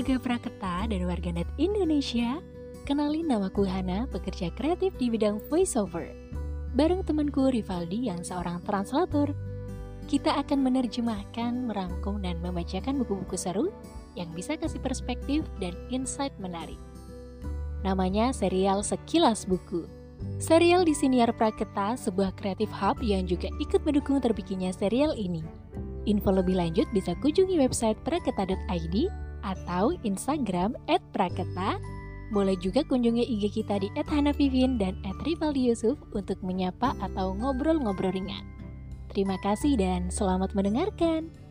warga Praketa dan warganet Indonesia, kenalin namaku Hana, pekerja kreatif di bidang voiceover. Bareng temanku Rivaldi yang seorang translator, kita akan menerjemahkan, merangkum, dan membacakan buku-buku seru yang bisa kasih perspektif dan insight menarik. Namanya serial Sekilas Buku. Serial di Siniar Praketa, sebuah kreatif hub yang juga ikut mendukung terbikinnya serial ini. Info lebih lanjut bisa kunjungi website praketa.id atau Instagram @praketa. Boleh juga kunjungi IG kita di @hanavivin dan @rivaldiusuf untuk menyapa atau ngobrol-ngobrol ringan. Terima kasih dan selamat mendengarkan.